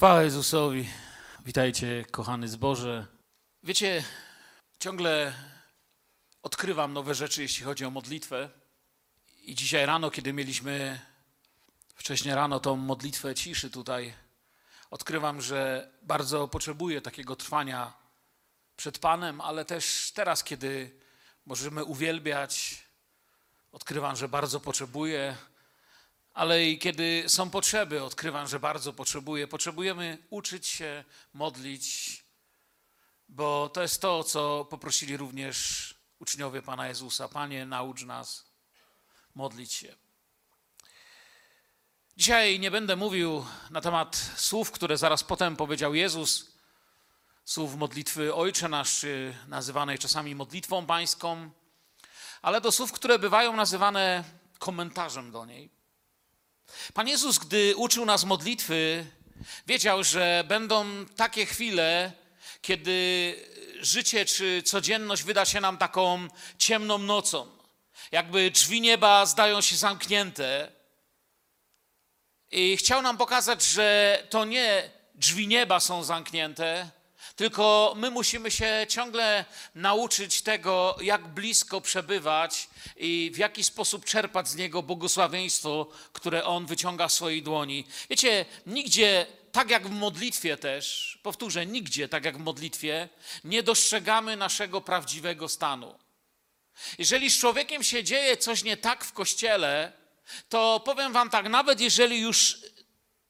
Chwała Jezusowi. Witajcie, kochany zboże. Wiecie, ciągle odkrywam nowe rzeczy, jeśli chodzi o modlitwę. I dzisiaj rano, kiedy mieliśmy wcześniej rano tą modlitwę ciszy tutaj, odkrywam, że bardzo potrzebuję takiego trwania przed Panem, ale też teraz, kiedy możemy uwielbiać, odkrywam, że bardzo potrzebuję ale i kiedy są potrzeby, odkrywam, że bardzo potrzebuję. Potrzebujemy uczyć się modlić, bo to jest to, co poprosili również uczniowie Pana Jezusa. Panie, naucz nas modlić się. Dzisiaj nie będę mówił na temat słów, które zaraz potem powiedział Jezus, słów modlitwy Ojcze Nasz, czy nazywanej czasami modlitwą pańską, ale do słów, które bywają nazywane komentarzem do niej. Pan Jezus, gdy uczył nas modlitwy, wiedział, że będą takie chwile, kiedy życie czy codzienność wyda się nam taką ciemną nocą. Jakby drzwi nieba zdają się zamknięte. I chciał nam pokazać, że to nie drzwi nieba są zamknięte, tylko my musimy się ciągle nauczyć tego, jak blisko przebywać i w jaki sposób czerpać z niego błogosławieństwo, które on wyciąga w swojej dłoni. Wiecie, nigdzie tak jak w modlitwie też, powtórzę, nigdzie tak jak w modlitwie, nie dostrzegamy naszego prawdziwego stanu. Jeżeli z człowiekiem się dzieje coś nie tak w kościele, to powiem wam tak, nawet jeżeli już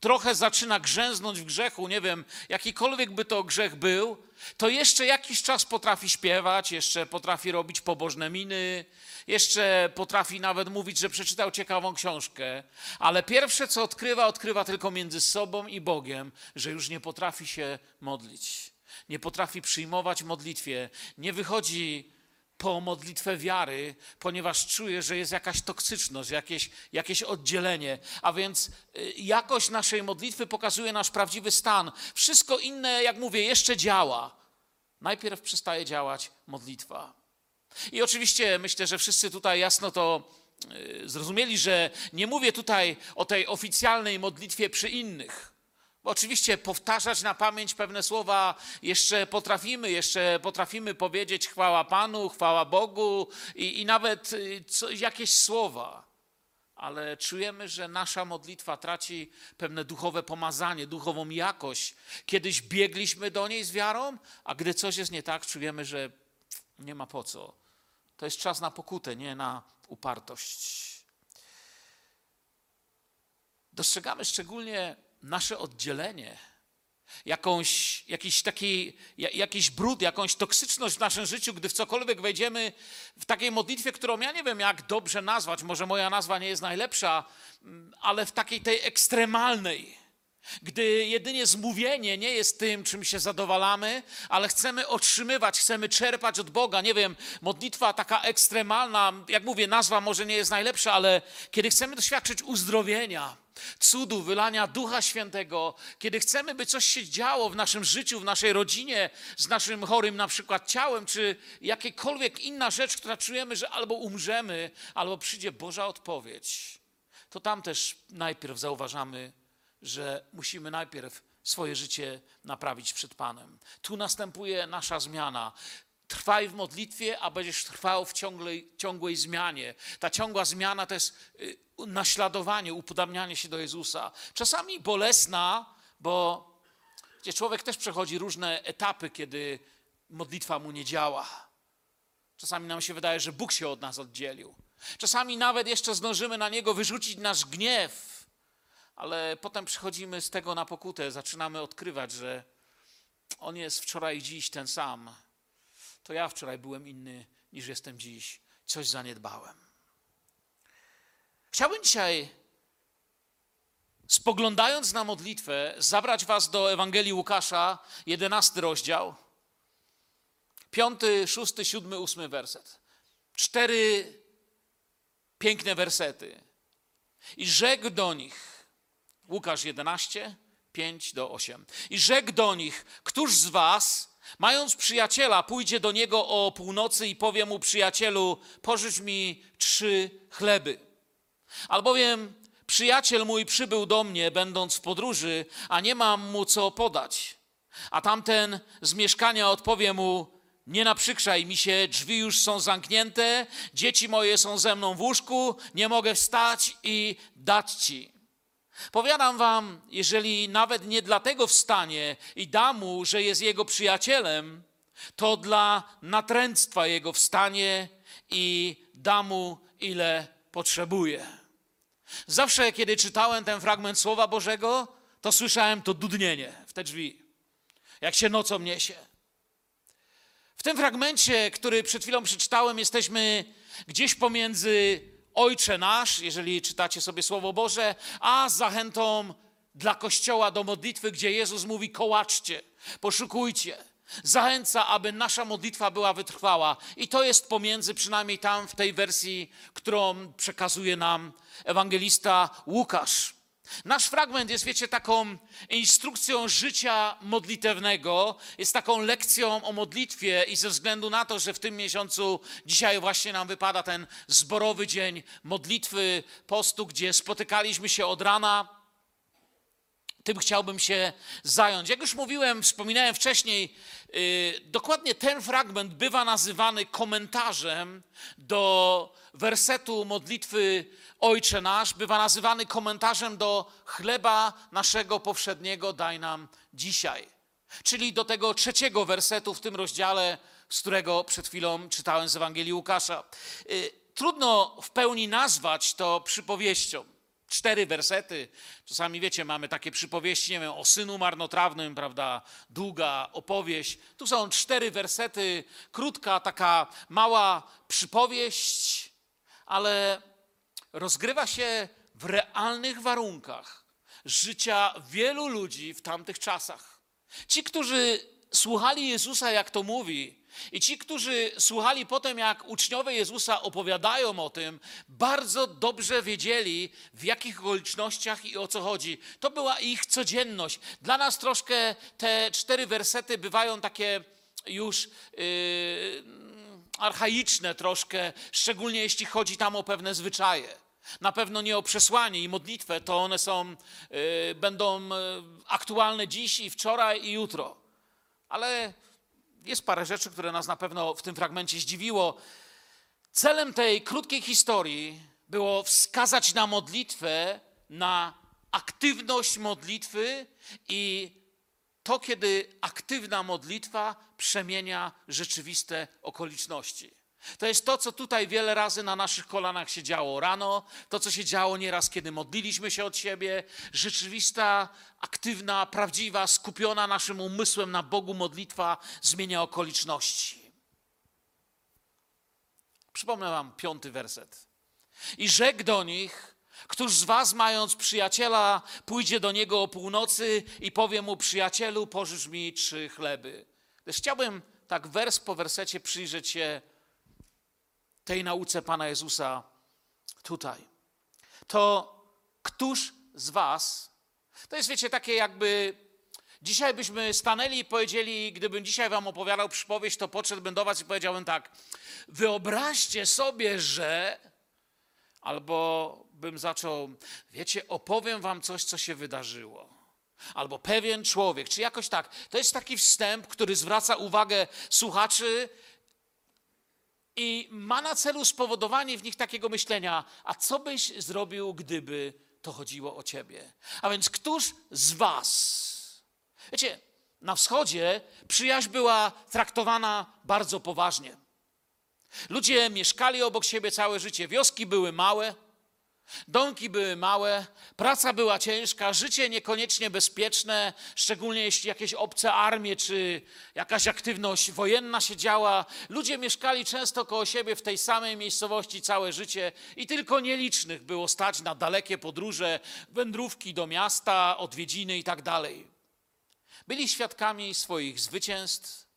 trochę zaczyna grzęznąć w grzechu, nie wiem, jakikolwiek by to grzech był, to jeszcze jakiś czas potrafi śpiewać, jeszcze potrafi robić pobożne miny, jeszcze potrafi nawet mówić, że przeczytał ciekawą książkę, ale pierwsze co odkrywa, odkrywa tylko między sobą i Bogiem, że już nie potrafi się modlić, nie potrafi przyjmować modlitwie, nie wychodzi po modlitwę wiary, ponieważ czuję, że jest jakaś toksyczność, jakieś, jakieś oddzielenie. A więc y, jakość naszej modlitwy pokazuje nasz prawdziwy stan. Wszystko inne, jak mówię, jeszcze działa. Najpierw przestaje działać modlitwa. I oczywiście myślę, że wszyscy tutaj jasno to y, zrozumieli, że nie mówię tutaj o tej oficjalnej modlitwie przy innych. Oczywiście powtarzać na pamięć pewne słowa jeszcze potrafimy, jeszcze potrafimy powiedzieć chwała Panu, chwała Bogu i, i nawet y, co, jakieś słowa. Ale czujemy, że nasza modlitwa traci pewne duchowe pomazanie, duchową jakość. Kiedyś biegliśmy do niej z wiarą, a gdy coś jest nie tak, czujemy, że nie ma po co. To jest czas na pokutę, nie na upartość. Dostrzegamy szczególnie nasze oddzielenie, jakąś, jakiś taki, jakiś brud, jakąś toksyczność w naszym życiu, gdy w cokolwiek wejdziemy w takiej modlitwie, którą ja nie wiem, jak dobrze nazwać, może moja nazwa nie jest najlepsza, mm, ale w takiej tej ekstremalnej, gdy jedynie zmówienie nie jest tym, czym się zadowalamy, ale chcemy otrzymywać, chcemy czerpać od Boga. Nie wiem, modlitwa taka ekstremalna, jak mówię, nazwa może nie jest najlepsza, ale kiedy chcemy doświadczyć uzdrowienia, cudu, wylania Ducha Świętego, kiedy chcemy, by coś się działo w naszym życiu, w naszej rodzinie, z naszym chorym na przykład ciałem, czy jakiekolwiek inna rzecz, która czujemy, że albo umrzemy, albo przyjdzie Boża odpowiedź, to tam też najpierw zauważamy, że musimy najpierw swoje życie naprawić przed Panem. Tu następuje nasza zmiana. Trwaj w modlitwie, a będziesz trwał w ciągłej, ciągłej zmianie. Ta ciągła zmiana to jest y, naśladowanie, upodabnianie się do Jezusa. Czasami bolesna, bo gdzie człowiek też przechodzi różne etapy, kiedy modlitwa mu nie działa. Czasami nam się wydaje, że Bóg się od nas oddzielił. Czasami nawet jeszcze zdążymy na Niego wyrzucić nasz gniew, ale potem przychodzimy z tego na pokutę, zaczynamy odkrywać, że On jest wczoraj i dziś ten sam. To ja wczoraj byłem inny niż jestem dziś. Coś zaniedbałem. Chciałbym dzisiaj, spoglądając na modlitwę, zabrać Was do Ewangelii Łukasza, jedenasty rozdział, piąty, szósty, siódmy, ósmy werset. Cztery piękne wersety. I rzekł do nich, Łukasz 11, 5 do 8. I rzekł do nich, któż z was, mając przyjaciela, pójdzie do niego o północy i powie mu, przyjacielu, pożycz mi trzy chleby Albowiem Przyjaciel mój przybył do mnie, będąc w podróży, a nie mam mu co podać. A tamten z mieszkania odpowie mu: Nie naprzykrzaj mi się, drzwi już są zamknięte, dzieci moje są ze mną w łóżku, nie mogę wstać i dać ci. Powiadam wam, jeżeli nawet nie dlatego wstanie i da mu, że jest jego przyjacielem, to dla natręctwa jego wstanie i da mu, ile potrzebuje. Zawsze, kiedy czytałem ten fragment Słowa Bożego, to słyszałem to dudnienie w te drzwi, jak się nocą niesie. W tym fragmencie, który przed chwilą przeczytałem, jesteśmy gdzieś pomiędzy Ojcze Nasz, jeżeli czytacie sobie Słowo Boże, a zachętą dla Kościoła do modlitwy, gdzie Jezus mówi: kołaczcie, poszukujcie. Zachęca, aby nasza modlitwa była wytrwała. I to jest pomiędzy, przynajmniej tam w tej wersji, którą przekazuje nam ewangelista Łukasz. Nasz fragment jest, wiecie, taką instrukcją życia modlitewnego, jest taką lekcją o modlitwie i ze względu na to, że w tym miesiącu dzisiaj właśnie nam wypada ten zborowy dzień modlitwy, postu, gdzie spotykaliśmy się od rana, tym chciałbym się zająć. Jak już mówiłem, wspominałem wcześniej, yy, dokładnie ten fragment bywa nazywany komentarzem do wersetu modlitwy Ojcze Nasz, bywa nazywany komentarzem do chleba naszego powszedniego daj nam dzisiaj. Czyli do tego trzeciego wersetu w tym rozdziale, z którego przed chwilą czytałem z Ewangelii Łukasza. Yy, trudno w pełni nazwać to przypowieścią cztery wersety. Czasami, wiecie, mamy takie przypowieści, nie wiem, o synu marnotrawnym, prawda, długa opowieść. Tu są cztery wersety, krótka, taka mała przypowieść, ale rozgrywa się w realnych warunkach życia wielu ludzi w tamtych czasach. Ci, którzy słuchali Jezusa, jak to mówi, i ci, którzy słuchali potem, jak uczniowie Jezusa opowiadają o tym, bardzo dobrze wiedzieli, w jakich okolicznościach i o co chodzi. To była ich codzienność. Dla nas troszkę te cztery wersety bywają takie już. Yy, archaiczne troszkę, szczególnie jeśli chodzi tam o pewne zwyczaje. Na pewno nie o przesłanie i modlitwę, to one są, yy, będą yy, aktualne dziś i wczoraj i jutro. Ale jest parę rzeczy, które nas na pewno w tym fragmencie zdziwiło. Celem tej krótkiej historii było wskazać na modlitwę, na aktywność modlitwy i to, kiedy aktywna modlitwa przemienia rzeczywiste okoliczności. To jest to, co tutaj wiele razy na naszych kolanach się działo rano, to, co się działo nieraz, kiedy modliliśmy się od siebie. Rzeczywista, aktywna, prawdziwa, skupiona naszym umysłem na Bogu modlitwa zmienia okoliczności. Przypomnę Wam piąty werset. I rzekł do nich, Któż z was, mając przyjaciela, pójdzie do niego o północy i powie mu, przyjacielu, pożycz mi trzy chleby. Też chciałbym tak wers po wersecie przyjrzeć się tej nauce Pana Jezusa tutaj. To któż z Was, to jest wiecie takie jakby, dzisiaj byśmy stanęli i powiedzieli, gdybym dzisiaj Wam opowiadał przypowieść, to podszedłbym do Was i powiedziałbym tak, wyobraźcie sobie, że, albo bym zaczął, wiecie, opowiem Wam coś, co się wydarzyło albo pewien człowiek, czy jakoś tak. To jest taki wstęp, który zwraca uwagę słuchaczy i ma na celu spowodowanie w nich takiego myślenia, a co byś zrobił, gdyby to chodziło o ciebie? A więc któż z was? Wiecie, na wschodzie przyjaźń była traktowana bardzo poważnie. Ludzie mieszkali obok siebie całe życie, wioski były małe, Domki były małe, praca była ciężka, życie niekoniecznie bezpieczne, szczególnie jeśli jakieś obce armie czy jakaś aktywność wojenna się działa. Ludzie mieszkali często koło siebie w tej samej miejscowości całe życie i tylko nielicznych było stać na dalekie podróże, wędrówki do miasta, odwiedziny i tak. Byli świadkami swoich zwycięstw,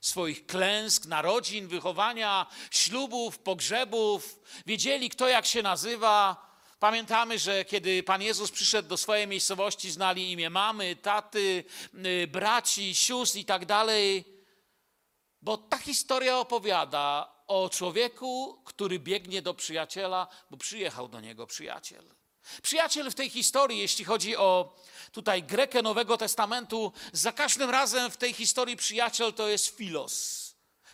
swoich klęsk, narodzin, wychowania, ślubów, pogrzebów, wiedzieli kto jak się nazywa Pamiętamy, że kiedy Pan Jezus przyszedł do swojej miejscowości, znali imię mamy, taty, y, braci, sióstr i tak dalej. Bo ta historia opowiada o człowieku, który biegnie do przyjaciela, bo przyjechał do niego przyjaciel. Przyjaciel w tej historii, jeśli chodzi o tutaj Grekę Nowego Testamentu, za każdym razem w tej historii przyjaciel to jest filos.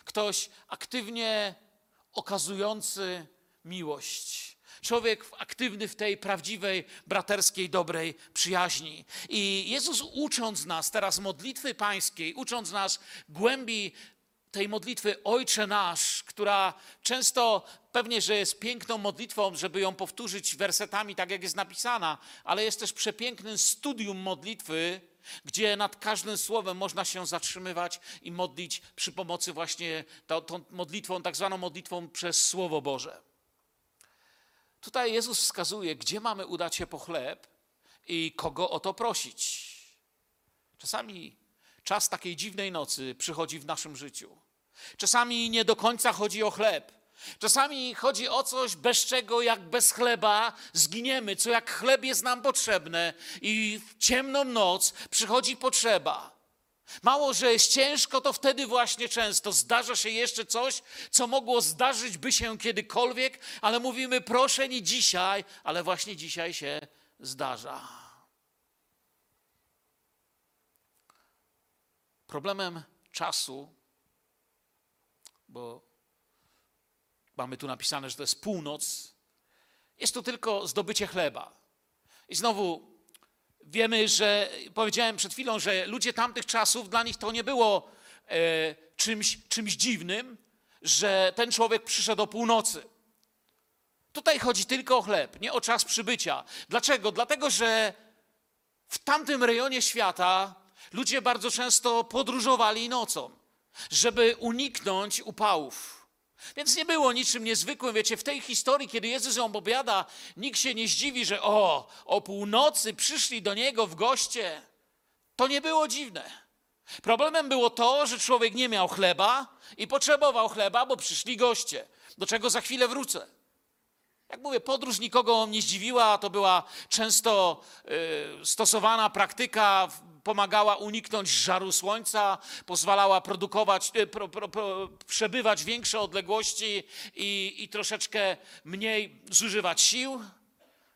Ktoś aktywnie okazujący miłość. Człowiek aktywny w tej prawdziwej, braterskiej, dobrej przyjaźni. I Jezus ucząc nas teraz modlitwy pańskiej, ucząc nas głębi tej modlitwy Ojcze Nasz, która często pewnie, że jest piękną modlitwą, żeby ją powtórzyć wersetami, tak jak jest napisana, ale jest też przepięknym studium modlitwy, gdzie nad każdym słowem można się zatrzymywać i modlić przy pomocy właśnie tą, tą modlitwą, tak zwaną modlitwą przez Słowo Boże. Tutaj Jezus wskazuje, gdzie mamy udać się po chleb i kogo o to prosić. Czasami czas takiej dziwnej nocy przychodzi w naszym życiu. Czasami nie do końca chodzi o chleb. Czasami chodzi o coś, bez czego jak bez chleba zginiemy, co jak chleb jest nam potrzebne i w ciemną noc przychodzi potrzeba. Mało, że jest ciężko, to wtedy właśnie często zdarza się jeszcze coś, co mogło zdarzyć by się kiedykolwiek, ale mówimy, proszę nie dzisiaj, ale właśnie dzisiaj się zdarza. Problemem czasu, bo mamy tu napisane, że to jest północ, jest to tylko zdobycie chleba. I znowu wiemy, że powiedziałem przed chwilą, że ludzie tamtych czasów, dla nich to nie było e, czymś, czymś dziwnym, że ten człowiek przyszedł o północy. Tutaj chodzi tylko o chleb, nie o czas przybycia. Dlaczego? Dlatego, że w tamtym rejonie świata ludzie bardzo często podróżowali nocą, żeby uniknąć upałów. Więc nie było niczym niezwykłym. Wiecie, w tej historii, kiedy Jezus ją opowiada, nikt się nie zdziwi, że o, o północy przyszli do Niego w goście. To nie było dziwne. Problemem było to, że człowiek nie miał chleba i potrzebował chleba, bo przyszli goście, do czego za chwilę wrócę. Jak mówię, podróż nikogo nie zdziwiła, to była często y, stosowana praktyka, pomagała uniknąć żaru słońca, pozwalała produkować, y, pro, pro, pro, przebywać większe odległości i, i troszeczkę mniej zużywać sił.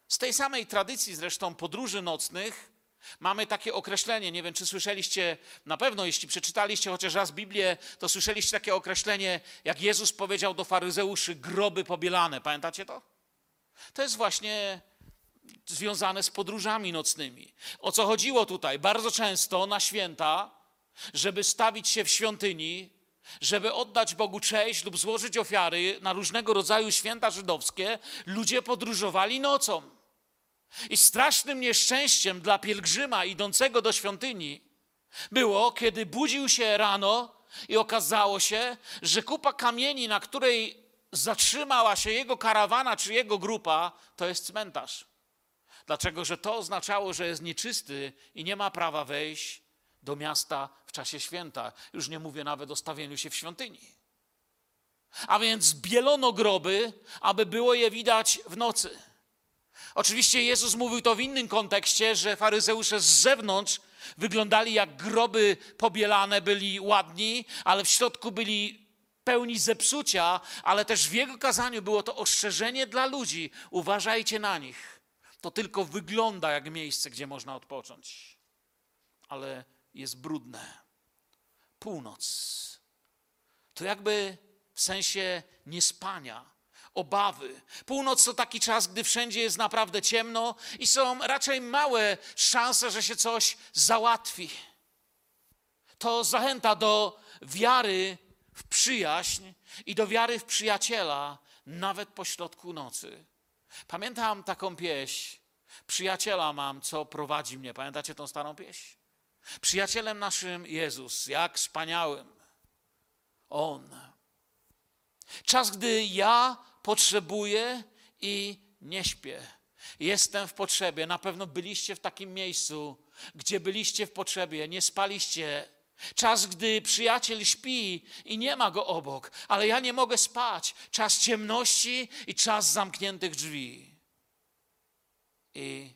Z tej samej tradycji zresztą podróży nocnych mamy takie określenie, nie wiem czy słyszeliście, na pewno jeśli przeczytaliście chociaż raz Biblię, to słyszeliście takie określenie, jak Jezus powiedział do faryzeuszy, groby pobielane. Pamiętacie to? To jest właśnie związane z podróżami nocnymi. O co chodziło tutaj? Bardzo często na święta, żeby stawić się w świątyni, żeby oddać Bogu cześć lub złożyć ofiary na różnego rodzaju święta żydowskie, ludzie podróżowali nocą. I strasznym nieszczęściem dla pielgrzyma idącego do świątyni było, kiedy budził się rano i okazało się, że kupa kamieni, na której zatrzymała się jego karawana czy jego grupa, to jest cmentarz. Dlaczego? Że to oznaczało, że jest nieczysty i nie ma prawa wejść do miasta w czasie święta. Już nie mówię nawet o stawieniu się w świątyni. A więc bielono groby, aby było je widać w nocy. Oczywiście Jezus mówił to w innym kontekście, że faryzeusze z zewnątrz wyglądali jak groby pobielane, byli ładni, ale w środku byli pełni zepsucia, ale też w jego kazaniu było to ostrzeżenie dla ludzi. Uważajcie na nich. To tylko wygląda jak miejsce, gdzie można odpocząć, ale jest brudne. Północ to jakby w sensie niespania, obawy. Północ to taki czas, gdy wszędzie jest naprawdę ciemno i są raczej małe szanse, że się coś załatwi. To zachęta do wiary w przyjaźń i do wiary w przyjaciela, nawet pośrodku nocy. Pamiętam taką pieśń. Przyjaciela mam, co prowadzi mnie. Pamiętacie tą starą pieśń? Przyjacielem naszym Jezus, jak wspaniałym. On. Czas, gdy ja potrzebuję i nie śpię. Jestem w potrzebie. Na pewno byliście w takim miejscu, gdzie byliście w potrzebie, nie spaliście Czas, gdy przyjaciel śpi i nie ma go obok, ale ja nie mogę spać. Czas ciemności i czas zamkniętych drzwi. I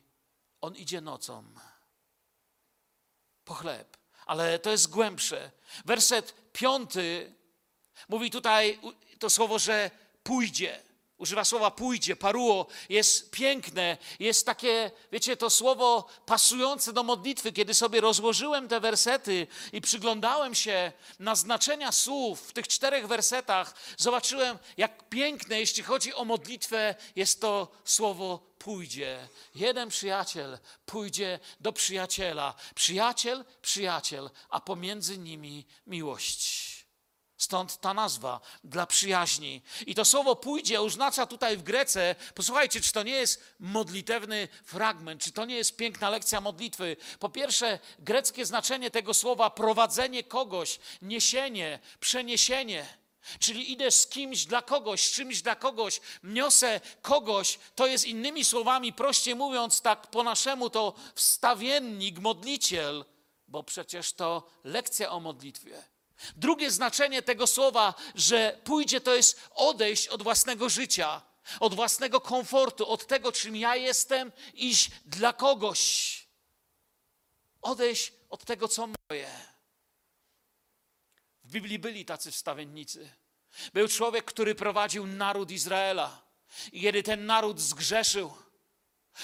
on idzie nocą po chleb. Ale to jest głębsze. Werset piąty mówi tutaj to słowo, że pójdzie. Używa słowa pójdzie, paruo, jest piękne, jest takie, wiecie, to słowo pasujące do modlitwy. Kiedy sobie rozłożyłem te wersety i przyglądałem się na znaczenia słów w tych czterech wersetach, zobaczyłem, jak piękne, jeśli chodzi o modlitwę, jest to słowo pójdzie. Jeden przyjaciel pójdzie do przyjaciela. Przyjaciel, przyjaciel, a pomiędzy nimi miłość. Stąd ta nazwa dla przyjaźni. I to słowo pójdzie oznacza tutaj w Grece, posłuchajcie, czy to nie jest modlitewny fragment, czy to nie jest piękna lekcja modlitwy. Po pierwsze, greckie znaczenie tego słowa prowadzenie kogoś, niesienie, przeniesienie. Czyli idę z kimś dla kogoś, z czymś dla kogoś, niosę kogoś. To jest innymi słowami, prościej mówiąc, tak po naszemu, to wstawiennik, modliciel, bo przecież to lekcja o modlitwie. Drugie znaczenie tego słowa, że pójdzie, to jest odejść od własnego życia, od własnego komfortu, od tego, czym ja jestem, iść dla kogoś. Odejść od tego, co moje. W Biblii byli tacy wstawiennicy. Był człowiek, który prowadził naród Izraela. I kiedy ten naród zgrzeszył,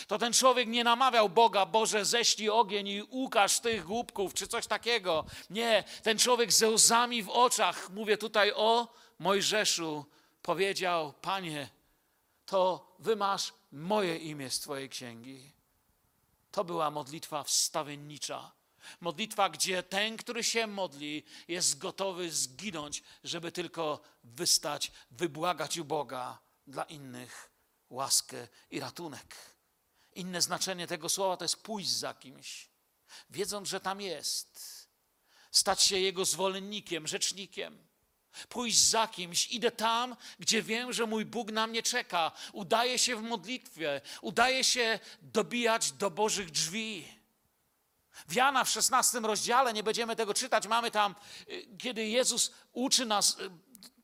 to ten człowiek nie namawiał Boga, Boże, ześlij ogień i ukaż tych głupków, czy coś takiego. Nie, ten człowiek ze łzami w oczach, mówię tutaj o Mojżeszu, powiedział, Panie, to wymasz moje imię z Twojej księgi. To była modlitwa wstawiennicza. Modlitwa, gdzie ten, który się modli, jest gotowy zginąć, żeby tylko wystać, wybłagać u Boga dla innych łaskę i ratunek. Inne znaczenie tego słowa to jest pójść za kimś, wiedząc, że tam jest, stać się jego zwolennikiem, rzecznikiem. Pójść za kimś, idę tam, gdzie wiem, że mój Bóg na mnie czeka. Udaje się w modlitwie, udaje się dobijać do Bożych drzwi. W Jana w 16 rozdziale, nie będziemy tego czytać, mamy tam, y, kiedy Jezus uczy nas, y,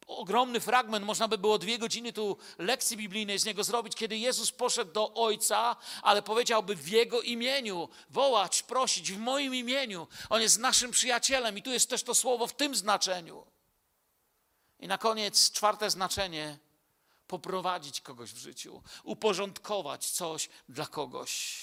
ogromny fragment, można by było dwie godziny tu lekcji biblijnej z niego zrobić, kiedy Jezus poszedł do Ojca, ale powiedziałby w Jego imieniu, wołać, prosić, w moim imieniu. On jest naszym przyjacielem i tu jest też to słowo w tym znaczeniu. I na koniec czwarte znaczenie, poprowadzić kogoś w życiu, uporządkować coś dla kogoś.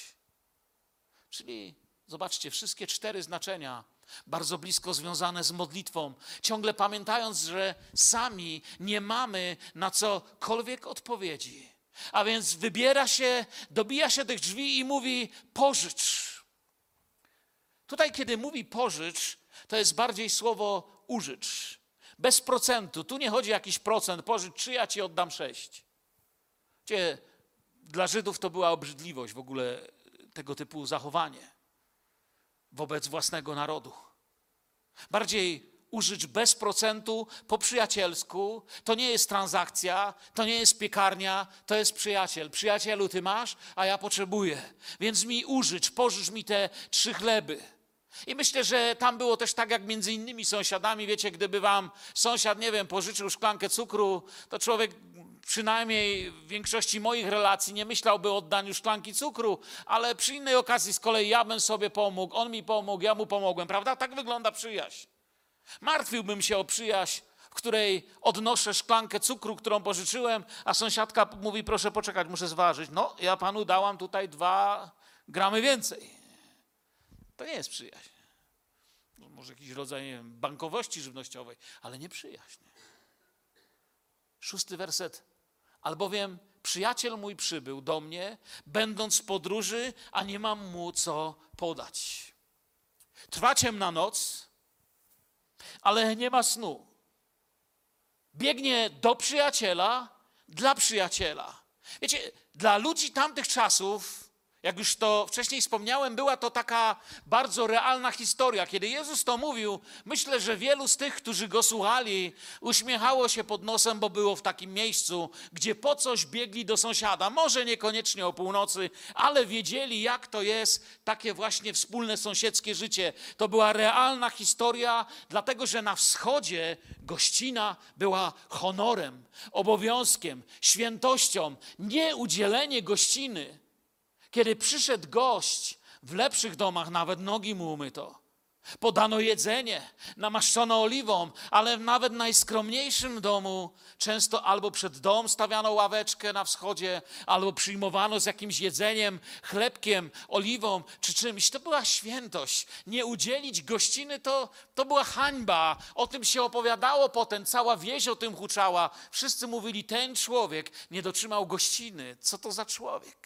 Czyli zobaczcie, wszystkie cztery znaczenia bardzo blisko związane z modlitwą, ciągle pamiętając, że sami nie mamy na cokolwiek odpowiedzi. A więc wybiera się, dobija się tych drzwi i mówi: pożycz. Tutaj, kiedy mówi pożycz, to jest bardziej słowo użycz. Bez procentu. Tu nie chodzi o jakiś procent. Pożycz trzy, ja ci oddam sześć. Dla Żydów to była obrzydliwość w ogóle tego typu zachowanie wobec własnego narodu. Bardziej użyć bez procentu, po przyjacielsku. To nie jest transakcja, to nie jest piekarnia, to jest przyjaciel. Przyjacielu, ty masz, a ja potrzebuję. Więc mi użycz, pożycz mi te trzy chleby. I myślę, że tam było też tak jak między innymi sąsiadami. Wiecie, gdyby wam sąsiad, nie wiem, pożyczył szklankę cukru, to człowiek przynajmniej w większości moich relacji nie myślałby o oddaniu szklanki cukru, ale przy innej okazji z kolei ja bym sobie pomógł, on mi pomógł, ja mu pomogłem, prawda? Tak wygląda przyjaźń. Martwiłbym się o przyjaźń, w której odnoszę szklankę cukru, którą pożyczyłem, a sąsiadka mówi, proszę poczekać, muszę zważyć. No, ja panu dałam tutaj dwa gramy więcej. To nie jest przyjaźń. No, może jakiś rodzaj bankowości żywnościowej, ale nie przyjaźń. Szósty werset Albowiem przyjaciel mój przybył do mnie, będąc w podróży, a nie mam mu co podać. Trwa ciemna noc, ale nie ma snu. Biegnie do przyjaciela, dla przyjaciela. Wiecie, dla ludzi tamtych czasów jak już to wcześniej wspomniałem, była to taka bardzo realna historia. Kiedy Jezus to mówił, myślę, że wielu z tych, którzy go słuchali, uśmiechało się pod nosem, bo było w takim miejscu, gdzie po coś biegli do sąsiada. Może niekoniecznie o północy, ale wiedzieli, jak to jest takie właśnie wspólne sąsiedzkie życie. To była realna historia, dlatego że na wschodzie gościna była honorem, obowiązkiem, świętością. Nie udzielenie gościny kiedy przyszedł gość, w lepszych domach nawet nogi mu umyto. Podano jedzenie, namaszczono oliwą, ale nawet w najskromniejszym domu często albo przed dom stawiano ławeczkę na wschodzie, albo przyjmowano z jakimś jedzeniem, chlebkiem, oliwą czy czymś. To była świętość. Nie udzielić gościny to, to była hańba. O tym się opowiadało potem, cała wieś o tym huczała. Wszyscy mówili, ten człowiek nie dotrzymał gościny. Co to za człowiek?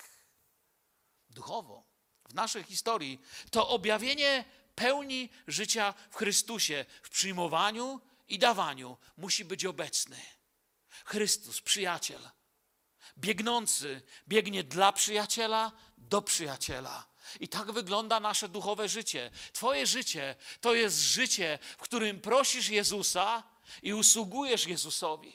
Duchowo, w naszej historii, to objawienie pełni życia w Chrystusie, w przyjmowaniu i dawaniu musi być obecny. Chrystus, przyjaciel, biegnący, biegnie dla przyjaciela, do przyjaciela. I tak wygląda nasze duchowe życie. Twoje życie to jest życie, w którym prosisz Jezusa i usługujesz Jezusowi.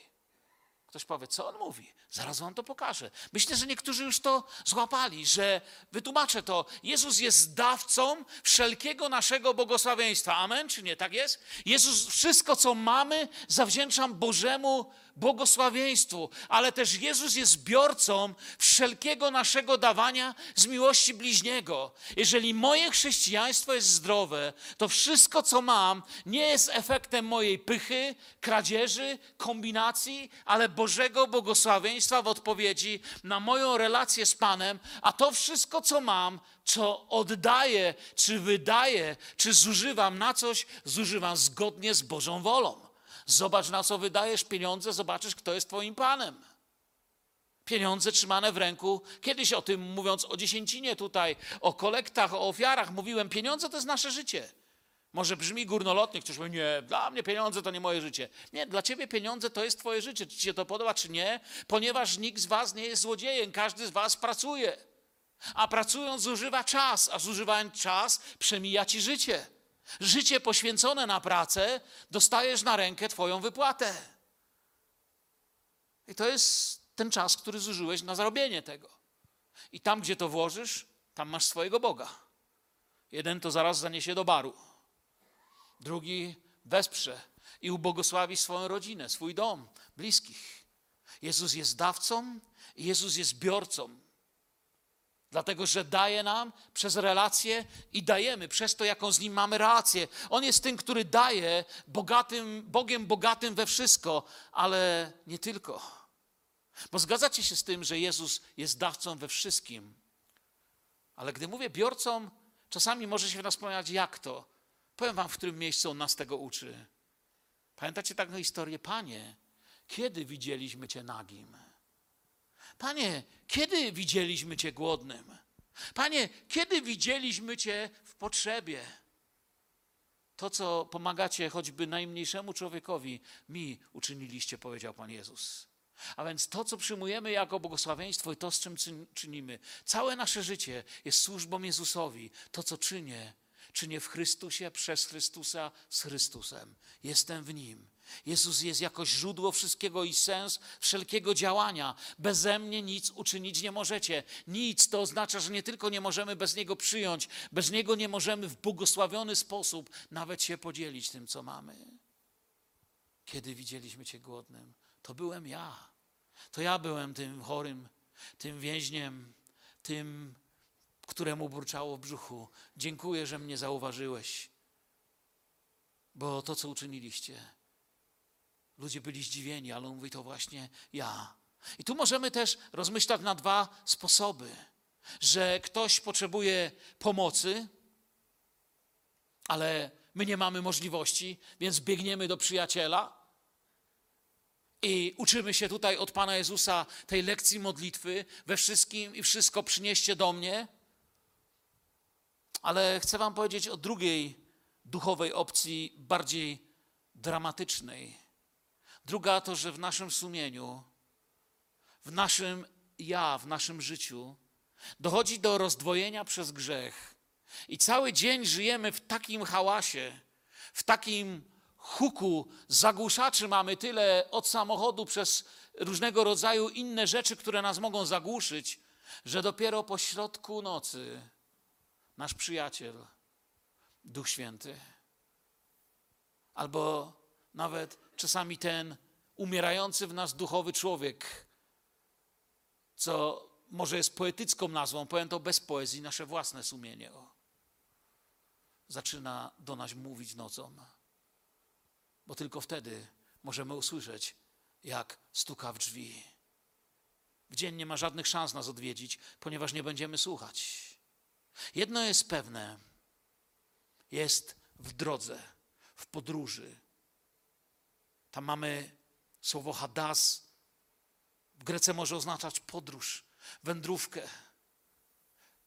Ktoś powie, co on mówi? Zaraz wam to pokażę. Myślę, że niektórzy już to złapali, że wytłumaczę to. Jezus jest dawcą wszelkiego naszego błogosławieństwa. Amen? Czy nie? Tak jest? Jezus wszystko, co mamy, zawdzięczam Bożemu błogosławieństwu, ale też Jezus jest zbiorcą wszelkiego naszego dawania z miłości bliźniego. Jeżeli moje chrześcijaństwo jest zdrowe, to wszystko, co mam, nie jest efektem mojej pychy, kradzieży, kombinacji, ale Bożego błogosławieństwa w odpowiedzi na moją relację z Panem, a to wszystko, co mam, co oddaję, czy wydaję, czy zużywam na coś, zużywam zgodnie z Bożą wolą. Zobacz, na co wydajesz pieniądze, zobaczysz, kto jest Twoim Panem. Pieniądze trzymane w ręku. Kiedyś o tym mówiąc o dziesięcinie tutaj, o kolektach, o ofiarach, mówiłem, pieniądze to jest nasze życie. Może brzmi górnolotnie, ktoś mówi, nie, dla mnie pieniądze to nie moje życie. Nie, dla ciebie pieniądze to jest twoje życie. Czy ci się to podoba, czy nie? Ponieważ nikt z was nie jest złodziejem, każdy z was pracuje. A pracując zużywa czas, a zużywając czas przemija ci życie. Życie poświęcone na pracę, dostajesz na rękę Twoją wypłatę. I to jest ten czas, który zużyłeś na zarobienie tego. I tam, gdzie to włożysz, tam masz swojego Boga. Jeden to zaraz zaniesie do baru, drugi wesprze i ubogosławi swoją rodzinę, swój dom, bliskich. Jezus jest dawcą i Jezus jest biorcą. Dlatego, że daje nam przez relacje i dajemy przez to, jaką z nim mamy relację. On jest tym, który daje bogatym, Bogiem bogatym we wszystko, ale nie tylko. Bo zgadzacie się z tym, że Jezus jest dawcą we wszystkim. Ale gdy mówię biorcą, czasami może się w nas pojawia, jak to. Powiem wam, w którym miejscu on nas tego uczy. Pamiętacie taką historię? Panie, kiedy widzieliśmy Cię nagim? Panie, kiedy widzieliśmy Cię głodnym? Panie, kiedy widzieliśmy Cię w potrzebie? To, co pomagacie choćby najmniejszemu człowiekowi, mi uczyniliście, powiedział Pan Jezus. A więc to, co przyjmujemy jako błogosławieństwo i to, z czym czynimy, całe nasze życie jest służbą Jezusowi. To, co czynię, czynię w Chrystusie, przez Chrystusa, z Chrystusem. Jestem w Nim. Jezus jest jako źródło wszystkiego i sens wszelkiego działania. Beze mnie nic uczynić nie możecie. Nic to oznacza, że nie tylko nie możemy bez Niego przyjąć, bez Niego nie możemy w błogosławiony sposób nawet się podzielić tym, co mamy. Kiedy widzieliśmy Cię głodnym, to byłem ja. To ja byłem tym chorym, tym więźniem, tym, któremu burczało w brzuchu. Dziękuję, że mnie zauważyłeś, bo to, co uczyniliście, Ludzie byli zdziwieni, ale on mówi to właśnie ja. I tu możemy też rozmyślać na dwa sposoby. Że ktoś potrzebuje pomocy, ale my nie mamy możliwości, więc biegniemy do przyjaciela i uczymy się tutaj od Pana Jezusa tej lekcji modlitwy we wszystkim i wszystko przynieście do mnie. Ale chcę Wam powiedzieć o drugiej duchowej opcji, bardziej dramatycznej Druga to, że w naszym sumieniu, w naszym ja, w naszym życiu dochodzi do rozdwojenia przez grzech. I cały dzień żyjemy w takim hałasie, w takim huku, zagłuszaczy mamy tyle od samochodu przez różnego rodzaju inne rzeczy, które nas mogą zagłuszyć, że dopiero po środku nocy nasz przyjaciel, Duch Święty, albo nawet czasami ten umierający w nas duchowy człowiek, co może jest poetycką nazwą, powiem to bez poezji, nasze własne sumienie. O. zaczyna do nas mówić nocą. Bo tylko wtedy możemy usłyszeć, jak stuka w drzwi. W dzień nie ma żadnych szans nas odwiedzić, ponieważ nie będziemy słuchać. Jedno jest pewne: jest w drodze, w podróży. Tam mamy słowo hadas. W Grece może oznaczać podróż, wędrówkę.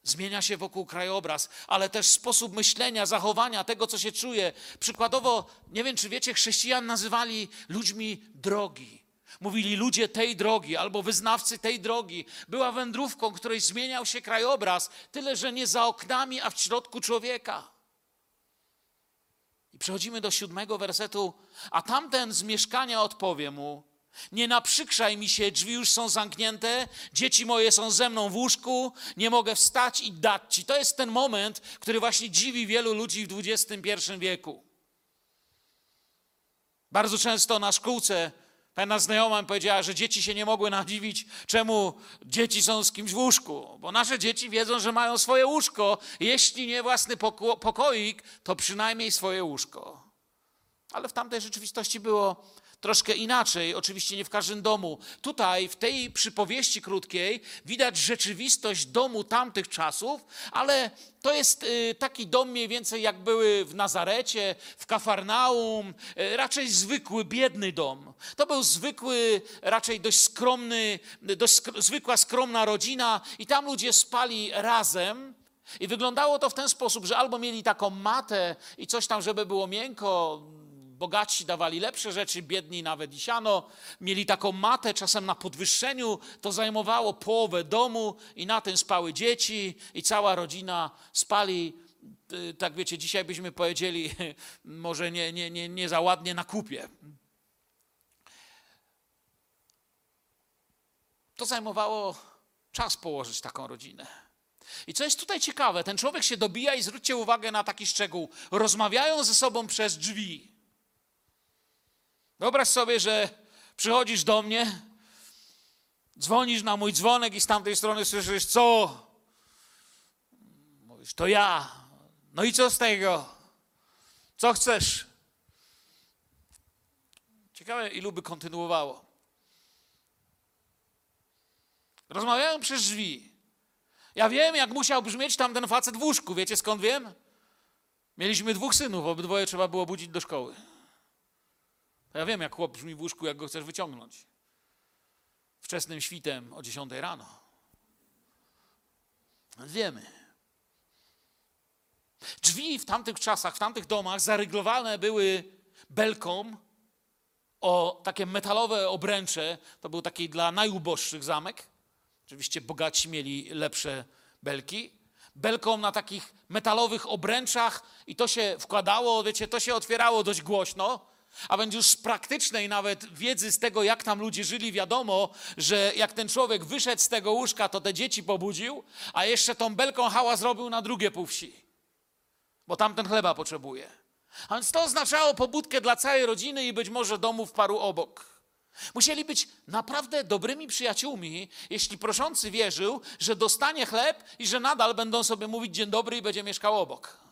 Zmienia się wokół krajobraz, ale też sposób myślenia, zachowania, tego, co się czuje. Przykładowo, nie wiem, czy wiecie, chrześcijan nazywali ludźmi drogi. Mówili ludzie tej drogi albo wyznawcy tej drogi. Była wędrówką, której zmieniał się krajobraz, tyle że nie za oknami, a w środku człowieka. I przechodzimy do siódmego wersetu, a tamten z mieszkania odpowie mu: Nie naprzykrzaj mi się, drzwi już są zamknięte, dzieci moje są ze mną w łóżku, nie mogę wstać i dać ci. To jest ten moment, który właśnie dziwi wielu ludzi w XXI wieku. Bardzo często na szkółce Pewna znajoma mi powiedziała, że dzieci się nie mogły nadziwić, czemu dzieci są z kimś w łóżku. Bo nasze dzieci wiedzą, że mają swoje łóżko. Jeśli nie własny poko pokoik, to przynajmniej swoje łóżko. Ale w tamtej rzeczywistości było troszkę inaczej, oczywiście nie w każdym domu. Tutaj, w tej przypowieści krótkiej, widać rzeczywistość domu tamtych czasów, ale to jest y, taki dom mniej więcej jak były w Nazarecie, w Kafarnaum, y, raczej zwykły, biedny dom. To był zwykły, raczej dość skromny, dość sk zwykła, skromna rodzina i tam ludzie spali razem. I wyglądało to w ten sposób, że albo mieli taką matę i coś tam, żeby było miękko, bogaci dawali lepsze rzeczy, biedni nawet i siano. Mieli taką matę, czasem na podwyższeniu, to zajmowało połowę domu i na tym spały dzieci i cała rodzina spali, tak wiecie, dzisiaj byśmy powiedzieli, może nie, nie, nie, nie za ładnie na kupie. To zajmowało czas położyć taką rodzinę. I co jest tutaj ciekawe, ten człowiek się dobija i zwróćcie uwagę na taki szczegół. Rozmawiają ze sobą przez drzwi. Wyobraź sobie, że przychodzisz do mnie, dzwonisz na mój dzwonek i z tamtej strony słyszysz, co? Mówisz, to ja. No i co z tego? Co chcesz? Ciekawe, ilu by kontynuowało. Rozmawiają przez drzwi. Ja wiem, jak musiał brzmieć tamten facet w łóżku. Wiecie skąd wiem? Mieliśmy dwóch synów, obydwoje trzeba było budzić do szkoły. Ja wiem, jak chłop brzmi w łóżku, jak go chcesz wyciągnąć. Wczesnym świtem o 10 rano. Wiemy. Drzwi w tamtych czasach, w tamtych domach zaryglowane były belką o takie metalowe obręcze. To był taki dla najuboższych zamek. Oczywiście bogaci mieli lepsze belki. Belką na takich metalowych obręczach i to się wkładało, wiecie, to się otwierało dość głośno a więc już z praktycznej nawet wiedzy z tego, jak tam ludzie żyli, wiadomo, że jak ten człowiek wyszedł z tego łóżka, to te dzieci pobudził, a jeszcze tą belką hała zrobił na drugie pół wsi, bo tamten chleba potrzebuje. A więc to oznaczało pobudkę dla całej rodziny i być może domów paru obok. Musieli być naprawdę dobrymi przyjaciółmi, jeśli proszący wierzył, że dostanie chleb i że nadal będą sobie mówić dzień dobry i będzie mieszkał obok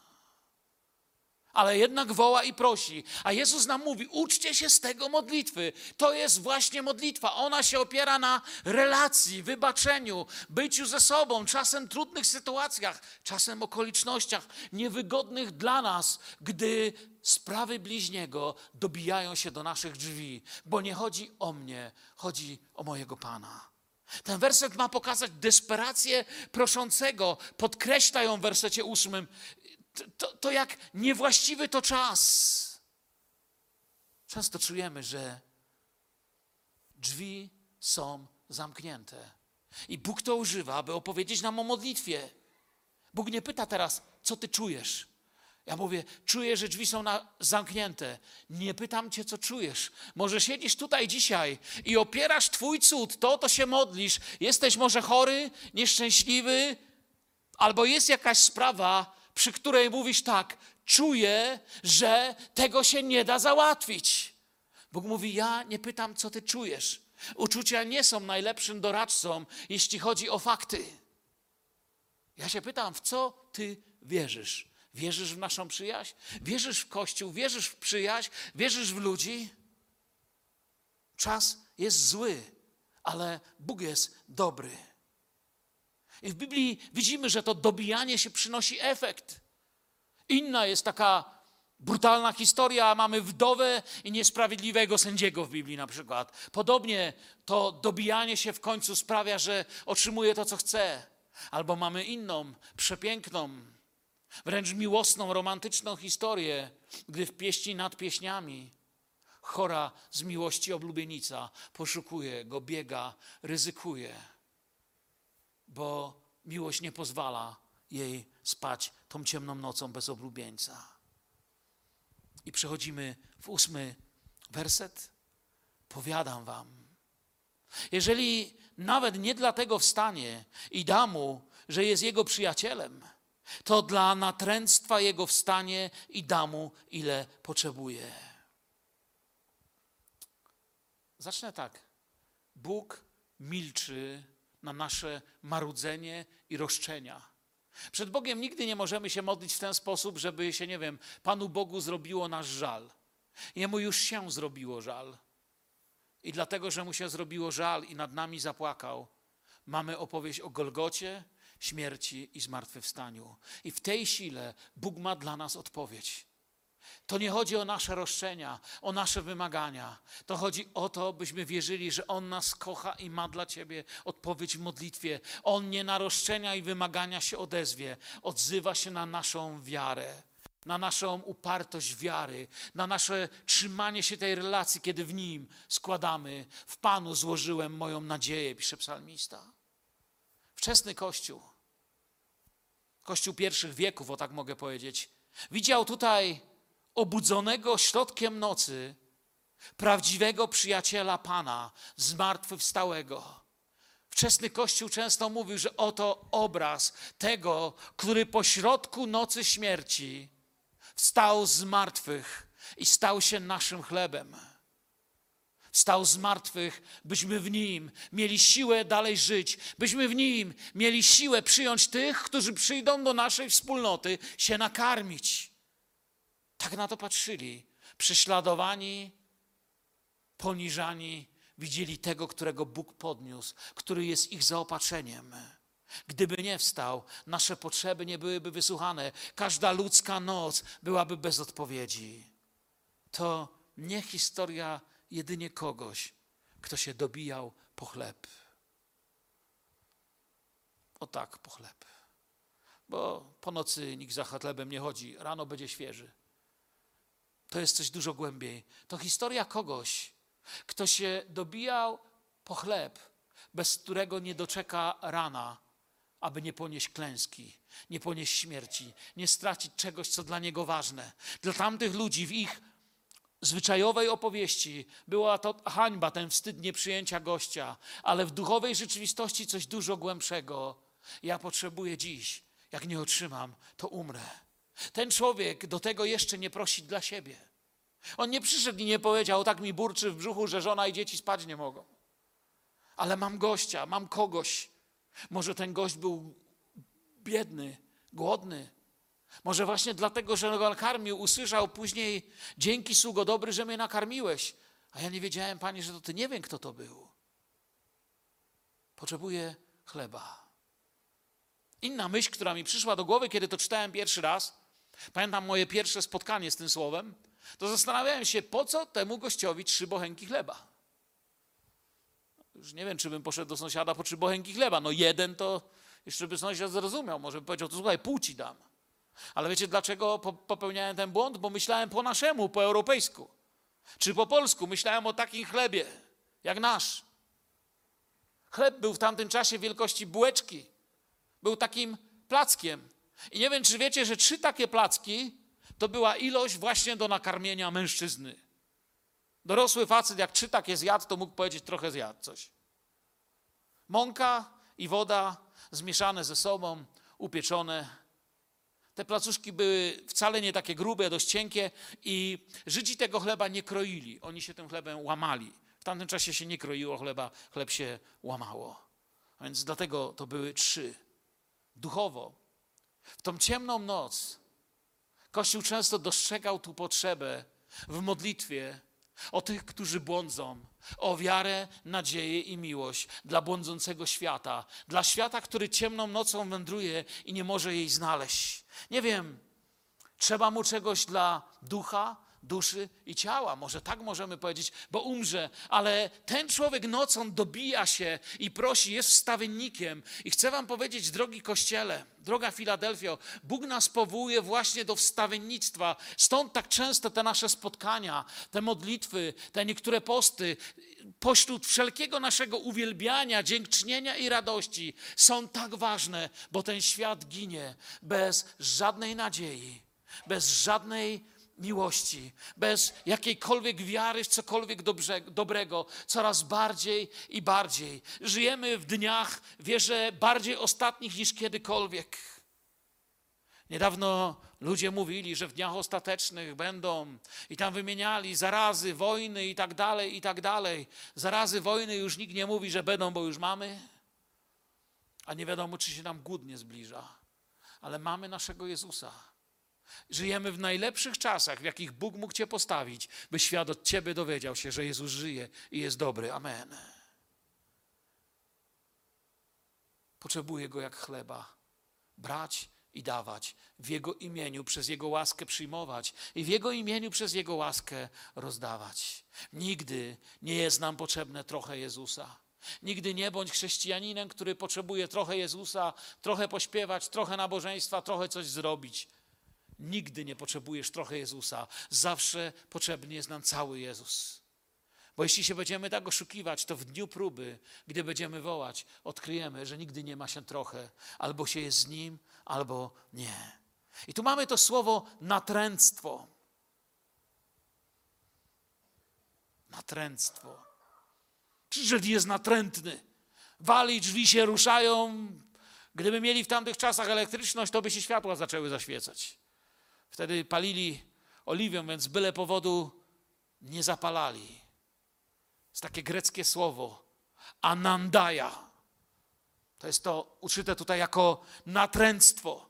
ale jednak woła i prosi. A Jezus nam mówi: uczcie się z tego modlitwy. To jest właśnie modlitwa. Ona się opiera na relacji, wybaczeniu, byciu ze sobą, czasem trudnych sytuacjach, czasem okolicznościach niewygodnych dla nas, gdy sprawy bliźniego dobijają się do naszych drzwi, bo nie chodzi o mnie, chodzi o mojego Pana. Ten werset ma pokazać desperację proszącego. Podkreśla ją w wersecie ósmym to, to jak niewłaściwy to czas. Często czujemy, że drzwi są zamknięte. I Bóg to używa, aby opowiedzieć nam o modlitwie. Bóg nie pyta teraz, co ty czujesz. Ja mówię, czuję, że drzwi są na, zamknięte. Nie pytam cię, co czujesz. Może siedzisz tutaj dzisiaj i opierasz twój cud, to to się modlisz. Jesteś może chory, nieszczęśliwy, albo jest jakaś sprawa, przy której mówisz tak, czuję, że tego się nie da załatwić. Bóg mówi: Ja nie pytam, co ty czujesz. Uczucia nie są najlepszym doradcą, jeśli chodzi o fakty. Ja się pytam, w co ty wierzysz? Wierzysz w naszą przyjaźń? Wierzysz w Kościół? Wierzysz w przyjaźń? Wierzysz w ludzi? Czas jest zły, ale Bóg jest dobry. I w Biblii widzimy, że to dobijanie się przynosi efekt. Inna jest taka brutalna historia. Mamy wdowę i niesprawiedliwego sędziego w Biblii na przykład. Podobnie to dobijanie się w końcu sprawia, że otrzymuje to, co chce. Albo mamy inną, przepiękną, wręcz miłosną, romantyczną historię, gdy w pieśni nad pieśniami chora z miłości oblubienica poszukuje go, biega, ryzykuje, bo miłość nie pozwala jej spać tą ciemną nocą bez oblubieńca. I przechodzimy w ósmy werset. Powiadam wam, jeżeli nawet nie dlatego wstanie i da mu, że jest jego przyjacielem, to dla natręctwa jego wstanie i da mu, ile potrzebuje. Zacznę tak. Bóg milczy na nasze marudzenie i roszczenia. Przed Bogiem nigdy nie możemy się modlić w ten sposób, żeby się, nie wiem, Panu Bogu zrobiło nasz żal. Jemu już się zrobiło żal. I dlatego, że mu się zrobiło żal i nad nami zapłakał, mamy opowieść o Golgocie, śmierci i zmartwychwstaniu. I w tej sile Bóg ma dla nas odpowiedź. To nie chodzi o nasze roszczenia, o nasze wymagania. To chodzi o to, byśmy wierzyli, że On nas kocha i ma dla Ciebie odpowiedź w modlitwie. On nie na roszczenia i wymagania się odezwie, odzywa się na naszą wiarę, na naszą upartość wiary, na nasze trzymanie się tej relacji, kiedy w Nim składamy. W Panu złożyłem moją nadzieję, pisze psalmista. Wczesny Kościół, Kościół pierwszych wieków, o tak mogę powiedzieć, widział tutaj obudzonego środkiem nocy, prawdziwego przyjaciela Pana, zmartwychwstałego. Wczesny Kościół często mówił, że oto obraz tego, który po środku nocy śmierci wstał z martwych i stał się naszym chlebem. Wstał z martwych, byśmy w nim mieli siłę dalej żyć, byśmy w nim mieli siłę przyjąć tych, którzy przyjdą do naszej wspólnoty, się nakarmić. Tak na to patrzyli. Prześladowani, poniżani, widzieli tego, którego Bóg podniósł, który jest ich zaopatrzeniem. Gdyby nie wstał, nasze potrzeby nie byłyby wysłuchane. Każda ludzka noc byłaby bez odpowiedzi. To nie historia jedynie kogoś, kto się dobijał po chleb. O tak, po chleb. Bo po nocy nikt za chlebem nie chodzi, rano będzie świeży. To jest coś dużo głębiej. To historia kogoś, kto się dobijał po chleb, bez którego nie doczeka rana, aby nie ponieść klęski, nie ponieść śmierci, nie stracić czegoś, co dla niego ważne. Dla tamtych ludzi w ich zwyczajowej opowieści była to hańba, ten wstyd nieprzyjęcia gościa, ale w duchowej rzeczywistości coś dużo głębszego. Ja potrzebuję dziś, jak nie otrzymam, to umrę. Ten człowiek do tego jeszcze nie prosi dla siebie. On nie przyszedł i nie powiedział, tak mi burczy w brzuchu, że żona i dzieci spać nie mogą. Ale mam gościa, mam kogoś. Może ten gość był biedny, głodny. Może właśnie dlatego, że go karmił, usłyszał później, dzięki sługo dobry, że mnie nakarmiłeś. A ja nie wiedziałem, panie, że to ty nie wiem, kto to był. Potrzebuję chleba. Inna myśl, która mi przyszła do głowy, kiedy to czytałem pierwszy raz, pamiętam moje pierwsze spotkanie z tym słowem, to zastanawiałem się, po co temu gościowi trzy bochenki chleba. Już nie wiem, czy bym poszedł do sąsiada po trzy bochenki chleba. No jeden to jeszcze by sąsiad zrozumiał. Może by powiedział, to słuchaj, pół ci dam. Ale wiecie, dlaczego popełniałem ten błąd? Bo myślałem po naszemu, po europejsku. Czy po polsku. Myślałem o takim chlebie, jak nasz. Chleb był w tamtym czasie wielkości bułeczki. Był takim plackiem. I nie wiem, czy wiecie, że trzy takie placki to była ilość właśnie do nakarmienia mężczyzny. Dorosły facet, jak trzy takie zjadł, to mógł powiedzieć, trochę zjadł coś. Mąka i woda zmieszane ze sobą, upieczone. Te placuszki były wcale nie takie grube, dość cienkie i Żydzi tego chleba nie kroili. Oni się tym chlebem łamali. W tamtym czasie się nie kroiło chleba, chleb się łamało. A więc dlatego to były trzy. Duchowo. W tą ciemną noc Kościół często dostrzegał tu potrzebę w modlitwie o tych, którzy błądzą, o wiarę, nadzieję i miłość dla błądzącego świata, dla świata, który ciemną nocą wędruje i nie może jej znaleźć. Nie wiem, trzeba mu czegoś dla ducha, duszy i ciała. Może tak możemy powiedzieć, bo umrze, ale ten człowiek nocą dobija się i prosi, jest wstawiennikiem. I chcę Wam powiedzieć, drogi kościele, droga Filadelfio, Bóg nas powołuje właśnie do wstawiennictwa. Stąd tak często te nasze spotkania, te modlitwy, te niektóre posty, pośród wszelkiego naszego uwielbiania, dziękczynienia i radości są tak ważne, bo ten świat ginie bez żadnej nadziei, bez żadnej miłości, bez jakiejkolwiek wiary w cokolwiek dobrze, dobrego, coraz bardziej i bardziej. Żyjemy w dniach, wierzę, bardziej ostatnich niż kiedykolwiek. Niedawno ludzie mówili, że w dniach ostatecznych będą i tam wymieniali zarazy, wojny i tak dalej, i tak dalej. Zarazy, wojny już nikt nie mówi, że będą, bo już mamy. A nie wiadomo, czy się nam głód nie zbliża. Ale mamy naszego Jezusa Żyjemy w najlepszych czasach, w jakich Bóg mógł Cię postawić, by świat od Ciebie dowiedział się, że Jezus żyje i jest dobry. Amen. Potrzebuję Go jak chleba. Brać i dawać. W Jego imieniu, przez Jego łaskę przyjmować i w Jego imieniu, przez Jego łaskę rozdawać. Nigdy nie jest nam potrzebne trochę Jezusa. Nigdy nie bądź chrześcijaninem, który potrzebuje trochę Jezusa, trochę pośpiewać, trochę nabożeństwa, trochę coś zrobić. Nigdy nie potrzebujesz trochę Jezusa. Zawsze potrzebny jest nam cały Jezus. Bo jeśli się będziemy tak oszukiwać, to w dniu próby, gdy będziemy wołać, odkryjemy, że nigdy nie ma się trochę. Albo się jest z Nim, albo nie. I tu mamy to słowo natręctwo. Natręctwo. Czyli jest natrętny. Wali, drzwi się ruszają. Gdyby mieli w tamtych czasach elektryczność, to by się światła zaczęły zaświecać. Wtedy palili oliwią, więc byle powodu nie zapalali. Jest takie greckie słowo anandaja. To jest to uszyte tutaj jako natręctwo.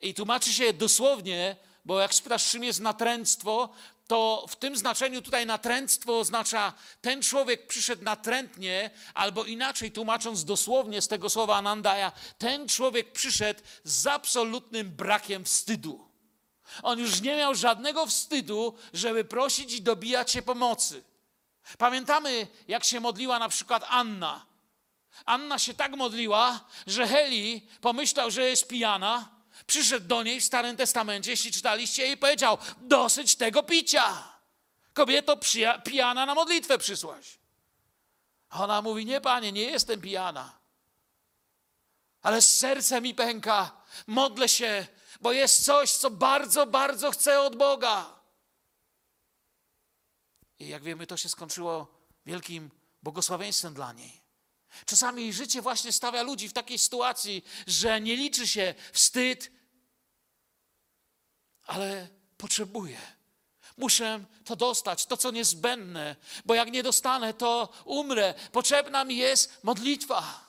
I tłumaczy się dosłownie, bo jak spytasz, czym jest natręctwo, to w tym znaczeniu tutaj natręctwo oznacza ten człowiek przyszedł natrętnie, albo inaczej tłumacząc dosłownie z tego słowa anandaja, ten człowiek przyszedł z absolutnym brakiem wstydu. On już nie miał żadnego wstydu, żeby prosić i dobijać się pomocy. Pamiętamy, jak się modliła na przykład Anna. Anna się tak modliła, że Heli pomyślał, że jest pijana. Przyszedł do niej w Starym Testamencie, jeśli czytaliście, i powiedział: Dosyć tego picia. Kobieto pijana na modlitwę przysłaś. Ona mówi: Nie, panie, nie jestem pijana. Ale z sercem mi pęka. Modlę się, bo jest coś, co bardzo, bardzo chcę od Boga. I jak wiemy, to się skończyło wielkim błogosławieństwem dla niej. Czasami życie właśnie stawia ludzi w takiej sytuacji, że nie liczy się wstyd, ale potrzebuję. Muszę to dostać, to co niezbędne, bo jak nie dostanę, to umrę. Potrzebna mi jest modlitwa.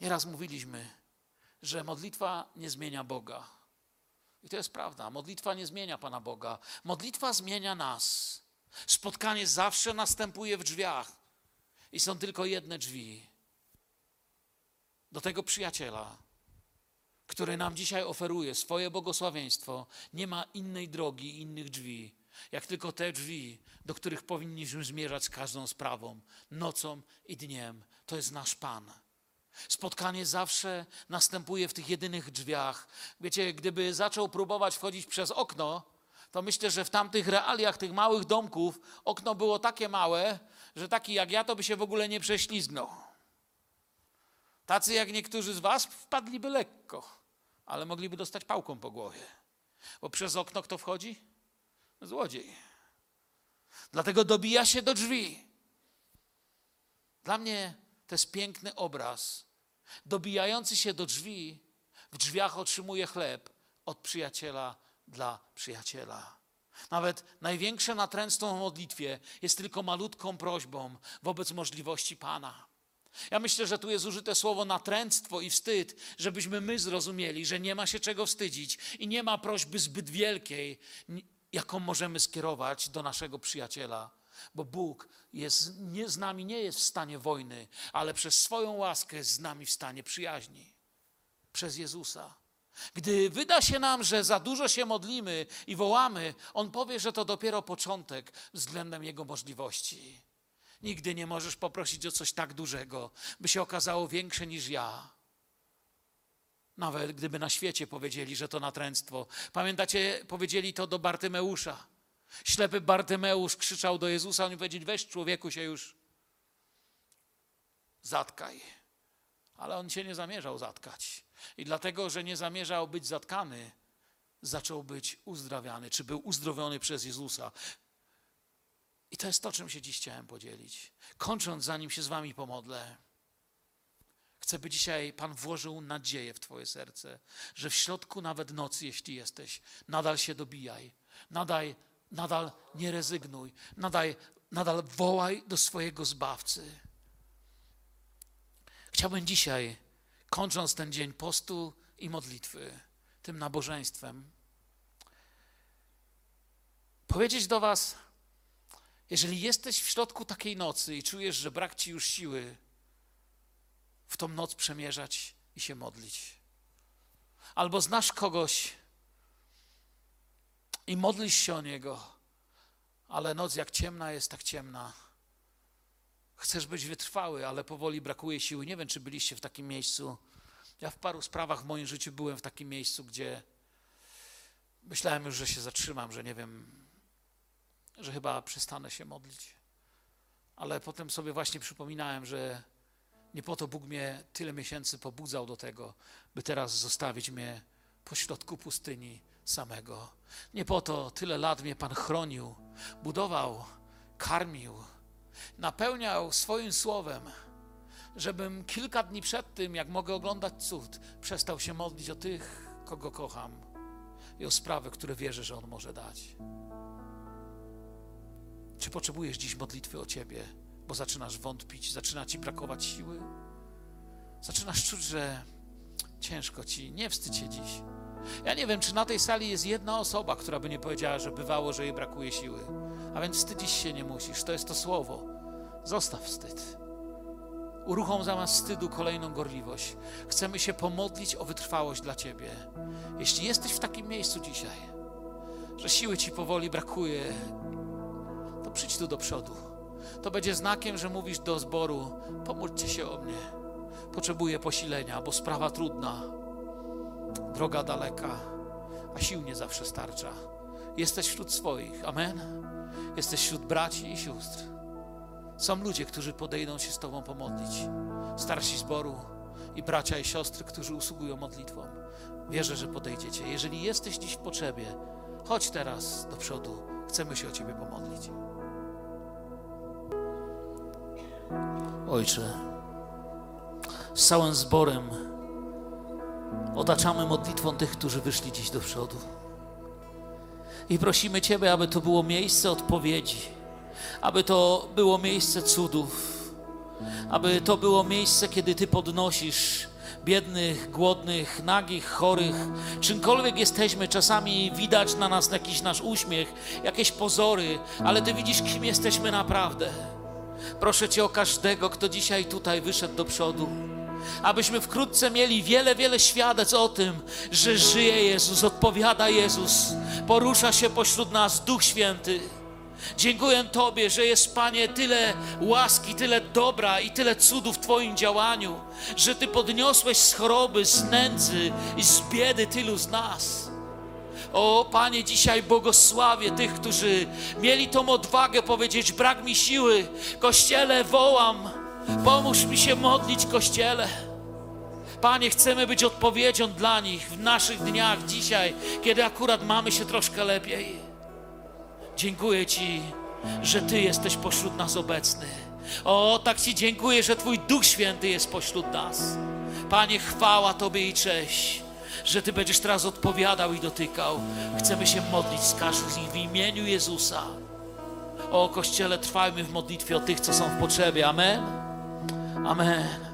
Nieraz mówiliśmy, że modlitwa nie zmienia Boga. I to jest prawda. Modlitwa nie zmienia Pana Boga. Modlitwa zmienia nas. Spotkanie zawsze następuje w drzwiach. I są tylko jedne drzwi. Do tego przyjaciela, który nam dzisiaj oferuje swoje błogosławieństwo, nie ma innej drogi, innych drzwi, jak tylko te drzwi, do których powinniśmy zmierzać z każdą sprawą, nocą i dniem. To jest nasz Pan. Spotkanie zawsze następuje w tych jedynych drzwiach. Wiecie, gdyby zaczął próbować wchodzić przez okno, to myślę, że w tamtych realiach tych małych domków okno było takie małe, że taki jak ja to by się w ogóle nie prześlizgnął. Tacy jak niektórzy z was wpadliby lekko, ale mogliby dostać pałką po głowie. Bo przez okno kto wchodzi? Złodziej. Dlatego dobija się do drzwi. Dla mnie to jest piękny obraz. Dobijający się do drzwi, w drzwiach otrzymuje chleb od przyjaciela dla przyjaciela. Nawet największe natręctwo w modlitwie jest tylko malutką prośbą wobec możliwości Pana. Ja myślę, że tu jest użyte słowo natręctwo i wstyd, żebyśmy my zrozumieli, że nie ma się czego wstydzić i nie ma prośby zbyt wielkiej, jaką możemy skierować do naszego przyjaciela. Bo Bóg jest, nie, z nami nie jest w stanie wojny, ale przez swoją łaskę jest z nami w stanie przyjaźni. Przez Jezusa. Gdy wyda się nam, że za dużo się modlimy i wołamy, On powie, że to dopiero początek względem Jego możliwości. Nigdy nie możesz poprosić o coś tak dużego, by się okazało większe niż ja. Nawet gdyby na świecie powiedzieli, że to natręctwo. Pamiętacie, powiedzieli to do Bartymeusza. Ślepy Bartymeusz krzyczał do Jezusa, on powiedział, weź człowieku się już zatkaj. Ale on się nie zamierzał zatkać. I dlatego, że nie zamierzał być zatkany, zaczął być uzdrawiany, czy był uzdrowiony przez Jezusa. I to jest to, czym się dziś chciałem podzielić. Kończąc, zanim się z Wami pomodlę, chcę, by dzisiaj Pan włożył nadzieję w Twoje serce, że w środku nawet nocy, jeśli jesteś, nadal się dobijaj, nadal, nadal nie rezygnuj, nadal, nadal wołaj do swojego Zbawcy. Chciałbym dzisiaj, kończąc ten dzień postu i modlitwy, tym nabożeństwem, powiedzieć do Was, jeżeli jesteś w środku takiej nocy i czujesz, że brak ci już siły w tą noc przemierzać i się modlić, albo znasz kogoś i modlisz się o niego, ale noc jak ciemna jest, tak ciemna. Chcesz być wytrwały, ale powoli brakuje siły. Nie wiem, czy byliście w takim miejscu. Ja w paru sprawach w moim życiu byłem w takim miejscu, gdzie myślałem już, że się zatrzymam, że nie wiem, że chyba przestanę się modlić. Ale potem sobie właśnie przypominałem, że nie po to Bóg mnie tyle miesięcy pobudzał do tego, by teraz zostawić mnie pośrodku pustyni samego. Nie po to tyle lat mnie Pan chronił, budował, karmił, napełniał swoim słowem, żebym kilka dni przed tym, jak mogę oglądać cud, przestał się modlić o tych, kogo kocham i o sprawy, które wierzę, że On może dać. Czy potrzebujesz dziś modlitwy o ciebie, bo zaczynasz wątpić, zaczyna ci brakować siły? Zaczynasz czuć, że ciężko ci, nie wstydź się dziś. Ja nie wiem, czy na tej sali jest jedna osoba, która by nie powiedziała, że bywało, że jej brakuje siły. A więc wstydzić się nie musisz. To jest to słowo. Zostaw wstyd. Uruchom zamiast wstydu kolejną gorliwość. Chcemy się pomodlić o wytrwałość dla Ciebie. Jeśli jesteś w takim miejscu dzisiaj, że siły Ci powoli brakuje to przyjdź tu do przodu. To będzie znakiem, że mówisz do zboru: pomóżcie się o mnie. Potrzebuję posilenia, bo sprawa trudna, droga daleka, a sił nie zawsze starcza. Jesteś wśród swoich, amen? Jesteś wśród braci i sióstr. Są ludzie, którzy podejdą się z Tobą pomodlić. Starsi zboru i bracia i siostry, którzy usługują modlitwą. Wierzę, że podejdziecie. Jeżeli jesteś dziś w potrzebie, chodź teraz do przodu. Chcemy się o Ciebie pomodlić. Ojcze, z całym zborem otaczamy modlitwą tych, którzy wyszli dziś do przodu. I prosimy Ciebie, aby to było miejsce odpowiedzi, aby to było miejsce cudów, aby to było miejsce, kiedy Ty podnosisz biednych, głodnych, nagich, chorych, czymkolwiek jesteśmy, czasami widać na nas jakiś nasz uśmiech, jakieś pozory, ale Ty widzisz, kim jesteśmy naprawdę. Proszę Cię o każdego, kto dzisiaj tutaj wyszedł do przodu, abyśmy wkrótce mieli wiele, wiele świadectw o tym, że żyje Jezus, odpowiada Jezus, porusza się pośród nas Duch Święty. Dziękuję Tobie, że jest, Panie, tyle łaski, tyle dobra i tyle cudów w Twoim działaniu, że Ty podniosłeś z choroby, z nędzy i z biedy tylu z nas. O Panie, dzisiaj błogosławię tych, którzy mieli tą odwagę powiedzieć: Brak mi siły, Kościele, wołam, pomóż mi się modlić, Kościele. Panie, chcemy być odpowiedzią dla nich w naszych dniach dzisiaj, kiedy akurat mamy się troszkę lepiej. Dziękuję Ci, że Ty jesteś pośród nas obecny. O, tak Ci dziękuję, że Twój Duch Święty jest pośród nas. Panie, chwała Tobie i cześć że Ty będziesz teraz odpowiadał i dotykał. Chcemy się modlić z każdym z nich w imieniu Jezusa. O Kościele, trwajmy w modlitwie o tych, co są w potrzebie. Amen. Amen.